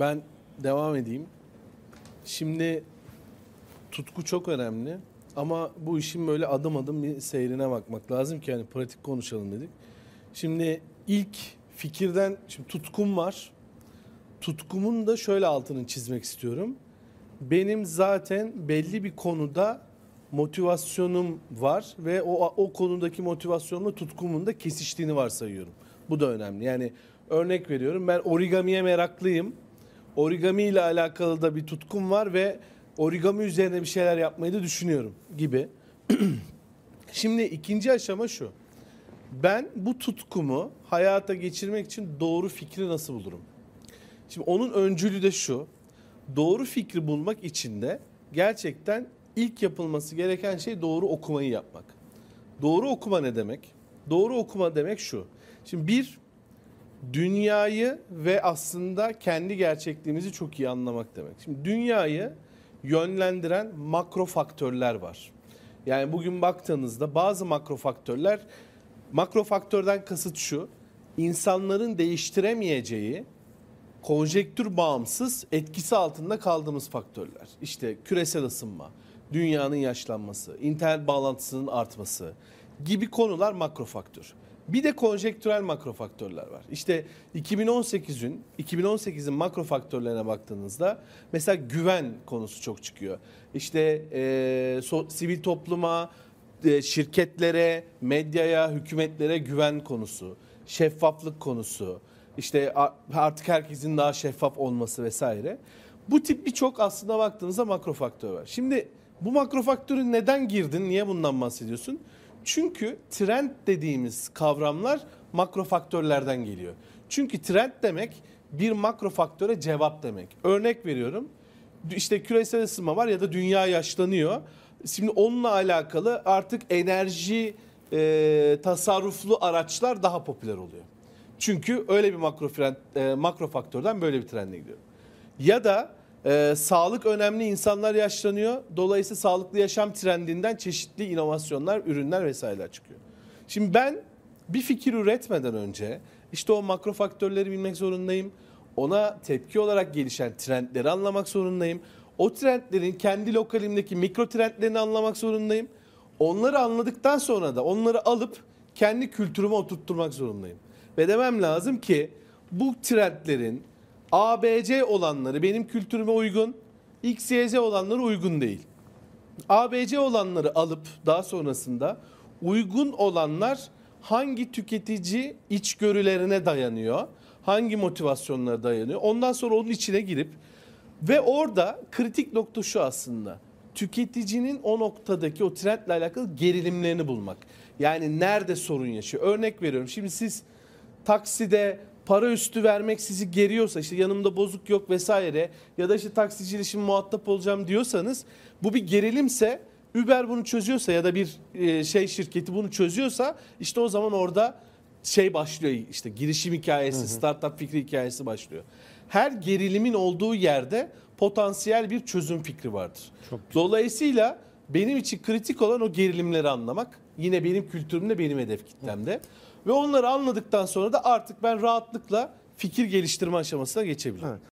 Ben devam edeyim. Şimdi tutku çok önemli ama bu işin böyle adım adım bir seyrine bakmak lazım ki hani pratik konuşalım dedik. Şimdi ilk fikirden şimdi tutkum var. Tutkumun da şöyle altını çizmek istiyorum. Benim zaten belli bir konuda motivasyonum var ve o o konudaki motivasyonumla tutkumun da kesiştiğini varsayıyorum. Bu da önemli. Yani örnek veriyorum ben origamiye meraklıyım. Origami ile alakalı da bir tutkum var ve origami üzerine bir şeyler yapmayı da düşünüyorum gibi. Şimdi ikinci aşama şu. Ben bu tutkumu hayata geçirmek için doğru fikri nasıl bulurum? Şimdi onun öncülü de şu. Doğru fikri bulmak için de gerçekten ilk yapılması gereken şey doğru okumayı yapmak. Doğru okuma ne demek? Doğru okuma demek şu. Şimdi bir dünyayı ve aslında kendi gerçekliğimizi çok iyi anlamak demek. Şimdi dünyayı yönlendiren makro faktörler var. Yani bugün baktığınızda bazı makro faktörler makro faktörden kasıt şu. insanların değiştiremeyeceği konjektür bağımsız etkisi altında kaldığımız faktörler. İşte küresel ısınma, dünyanın yaşlanması, internet bağlantısının artması gibi konular makro faktör. Bir de konjektürel makro faktörler var. İşte 2018'ün 2018'in makro faktörlerine baktığınızda mesela güven konusu çok çıkıyor. İşte e, so, sivil topluma, e, şirketlere, medyaya, hükümetlere güven konusu, şeffaflık konusu, işte artık herkesin daha şeffaf olması vesaire. Bu tip birçok aslında baktığınızda makro faktör var. Şimdi bu makro faktörü neden girdin? Niye bundan bahsediyorsun? Çünkü trend dediğimiz kavramlar makro faktörlerden geliyor. Çünkü trend demek bir makro faktöre cevap demek. Örnek veriyorum. İşte küresel ısınma var ya da dünya yaşlanıyor. Şimdi onunla alakalı artık enerji e, tasarruflu araçlar daha popüler oluyor. Çünkü öyle bir makro, trend, e, makro faktörden böyle bir trende gidiyor. Ya da e, sağlık önemli insanlar yaşlanıyor. Dolayısıyla sağlıklı yaşam trendinden çeşitli inovasyonlar, ürünler vesaireler çıkıyor. Şimdi ben bir fikir üretmeden önce işte o makro faktörleri bilmek zorundayım. Ona tepki olarak gelişen trendleri anlamak zorundayım. O trendlerin kendi lokalimdeki mikro trendlerini anlamak zorundayım. Onları anladıktan sonra da onları alıp kendi kültürüme oturtturmak zorundayım. Ve demem lazım ki bu trendlerin ABC olanları benim kültürüme uygun, XYZ olanları uygun değil. ABC olanları alıp daha sonrasında uygun olanlar hangi tüketici içgörülerine dayanıyor, hangi motivasyonlara dayanıyor. Ondan sonra onun içine girip ve orada kritik nokta şu aslında. Tüketicinin o noktadaki o trendle alakalı gerilimlerini bulmak. Yani nerede sorun yaşıyor? Örnek veriyorum. Şimdi siz takside para üstü vermek sizi geriyorsa işte yanımda bozuk yok vesaire ya da işte taksiciyle şimdi muhatap olacağım diyorsanız bu bir gerilimse Uber bunu çözüyorsa ya da bir e, şey şirketi bunu çözüyorsa işte o zaman orada şey başlıyor işte girişim hikayesi, startup fikri hikayesi başlıyor. Her gerilimin olduğu yerde potansiyel bir çözüm fikri vardır. Dolayısıyla benim için kritik olan o gerilimleri anlamak. Yine benim kültürümde, benim hedef kitlemde. Ve onları anladıktan sonra da artık ben rahatlıkla fikir geliştirme aşamasına geçebilirim. Evet.